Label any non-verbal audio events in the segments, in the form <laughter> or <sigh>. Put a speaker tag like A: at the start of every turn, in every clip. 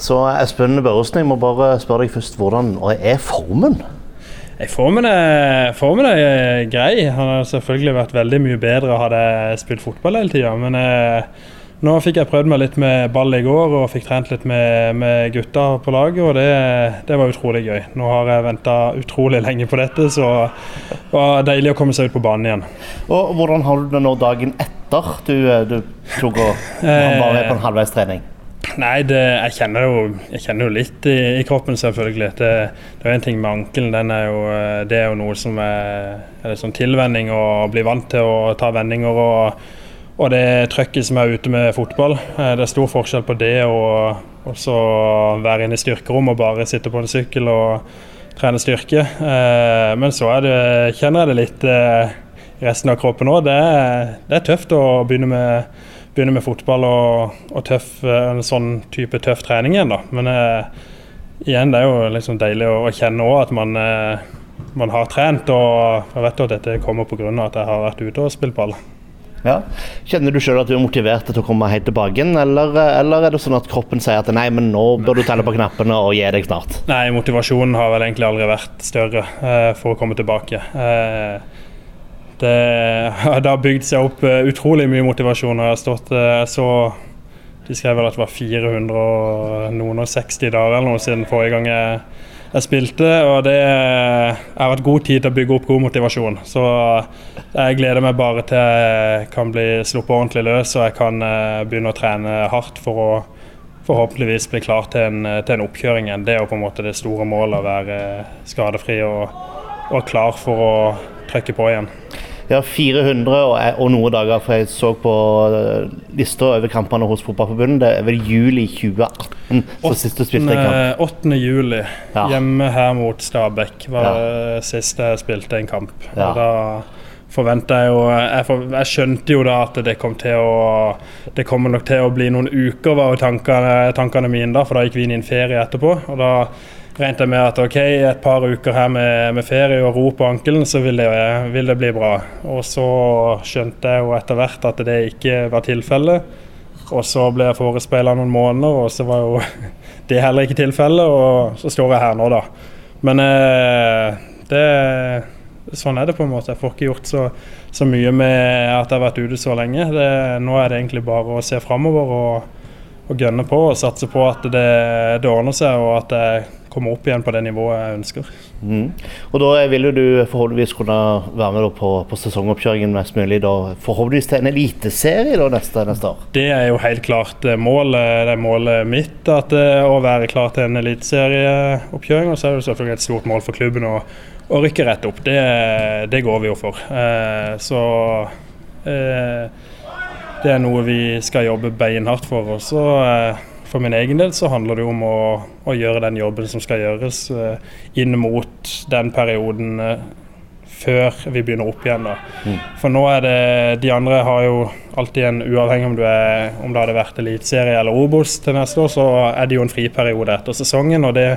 A: Så Espen Børresen, jeg må bare spørre deg først, hvordan er formen?
B: Formen er, formen er grei. Han har selvfølgelig vært veldig mye bedre hadde jeg spilt fotball hele tida. Men eh, nå fikk jeg prøvd meg litt med ball i går og fikk trent litt med, med gutta på laget, og det, det, var utrolig gøy. Nå har jeg venta utrolig lenge på dette, så det var deilig å komme seg ut på banen igjen.
A: Og Hvordan har du det nå dagen etter du, du tok og var med på en halvveistrening?
B: Nei, det, jeg, kjenner jo, jeg, kjenner jo, litt i, i kroppen, selvfølgelig. Det, det er en ting med ankelen. Er det er jo noe som er, er sånn tilvenning å bli vant til å ta vendinger. Og, og det trøkket som er ute med fotball. Eh, det er stor forskjell på det og så være inne i styrkerom og bare sitte på en sykkel og trene styrke. Eh, men så det, kjenner jeg det litt eh, i resten av kroppen òg. Det, det er tøft å begynne med begynne med fotball og, og tøff, eh, en sånn type tøff trening igjen. da. Men eh, igjen, det er jo liksom deilig å, å kjenne òg at man, eh, man, har trent. Og jeg vet jo at dette kommer pga. at jeg har vært ute og spilt ball.
A: Ja. Kjenner du sjøl at du er motivert til å komme helt tilbake igjen, eller, eller, er det sånn at kroppen sier at nei, men nå bør du telle på knappene og gi deg snart?
B: Nei, motivasjonen har vel egentlig aldri vært større eh, for å komme tilbake. Eh, det, <laughs> det, har bygd seg opp eh, utrolig mye motivasjon. Jeg har stått, eh, så De skrev vel at det var 400 og noen og 60 dager eller noe siden forrige gang jeg, jeg spilte. Og det har vært god tid til å bygge opp god motivasjon. Så jeg gleder meg bare til jeg kan bli sluppet ordentlig løs og jeg kan eh, begynne å trene hardt for å forhåpentligvis bli klar til en, til en oppkjøring igjen. Det er jo på en måte det store målet, å være skadefri og, og klar for å trykke på igjen.
A: Ja, 400 og, og noen dager, for jeg så på eh, lista over kampene hos Fotballforbundet. Det er vel juli 2018 som sist du spilte en kamp?
B: 8. juli, ja. hjemme her mot Stabæk, var ja. siste jeg spilte en kamp. Ja. Og da forventa jeg jo jeg, for, jeg, skjønte jo da at det kom til å Det kommer nok til å bli noen uker, var tankene, tankene mine da, for da gikk vi inn i en ferie etterpå. og da regnet jeg med at ok, et par uker her med, med ferie og ro på ankelen, så vil det, vil det, bli bra. Og så skjønte jeg jo etter hvert at det ikke var tilfellet. Og så ble jeg forespeila noen måneder, og så var jo <laughs> det heller ikke tilfellet. Og så står jeg her nå, da. Men eh, det Sånn er det på en måte. Jeg får ikke gjort så, så mye med at jeg har vært ute så lenge. Det, nå er det egentlig bare å se framover og, og gønne på og satse på at det, det ordner seg, og at jeg komme opp igjen på det nivået jeg ønsker.
A: Mm. Og Da vil jo du forhåpentligvis kunne være med på, på sesongoppkjøringen mest mulig. Da, forhåpentligvis til en eliteserie neste, neste, år?
B: Det er jo helt klart målet, det er målet mitt. At, eh, å være klar til en eliteserieoppkjøring. Og så er det selvfølgelig et stort mål for klubben å, å rykke rett opp. Det, det, går vi jo for. Eh, så eh, det er noe vi skal jobbe beinhardt for. Og så eh, for min egen del så handler det om å, å gjøre den jobben som skal gjøres uh, inn mot den perioden uh, før vi begynner opp igjen. da. Mm. For nå er det De andre har jo alltid en Uavhengig om, du er, om det hadde vært eliteserie eller Obos til neste år, så er det jo en friperiode etter sesongen. Og det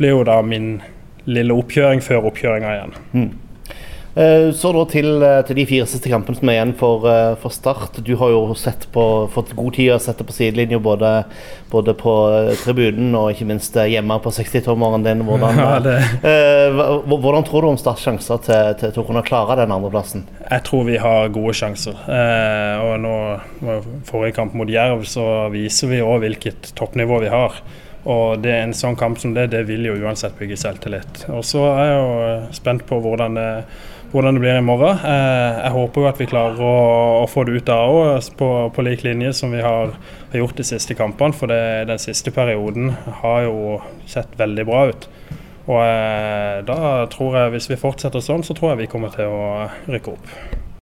B: blir jo da min lille oppkjøring før oppkjøringa igjen. Mm.
A: Eh, så da til, eh, til, de fire siste kampene som er igjen for, eh, for Start. Du har jo på, fått god tid å sette på sidelinja både, både, på tribunen og ikke minst hjemme på 60-tommeren din. Hvordan, <laughs> ja, hvordan, tror du om Starts sjanser til, til, til, å kunne klare den andreplassen?
B: Jeg tror vi har gode sjanser. Eh, og nå, Forrige kamp mot Jerv så viser vi òg hvilket toppnivå vi har. Og det, er en sånn kamp som det, det vil jo uansett bygge selvtillit. Og så er jeg jo spent på hvordan det hvordan det blir i morgen. Eh, jeg håper jo at vi klarer å, å få det ut da òg, på, på, lik linje som vi har, har gjort de siste kampene. For det, den siste perioden har jo sett veldig bra ut. Og eh, da tror jeg, hvis vi fortsetter sånn, så tror jeg vi kommer til å rykke opp.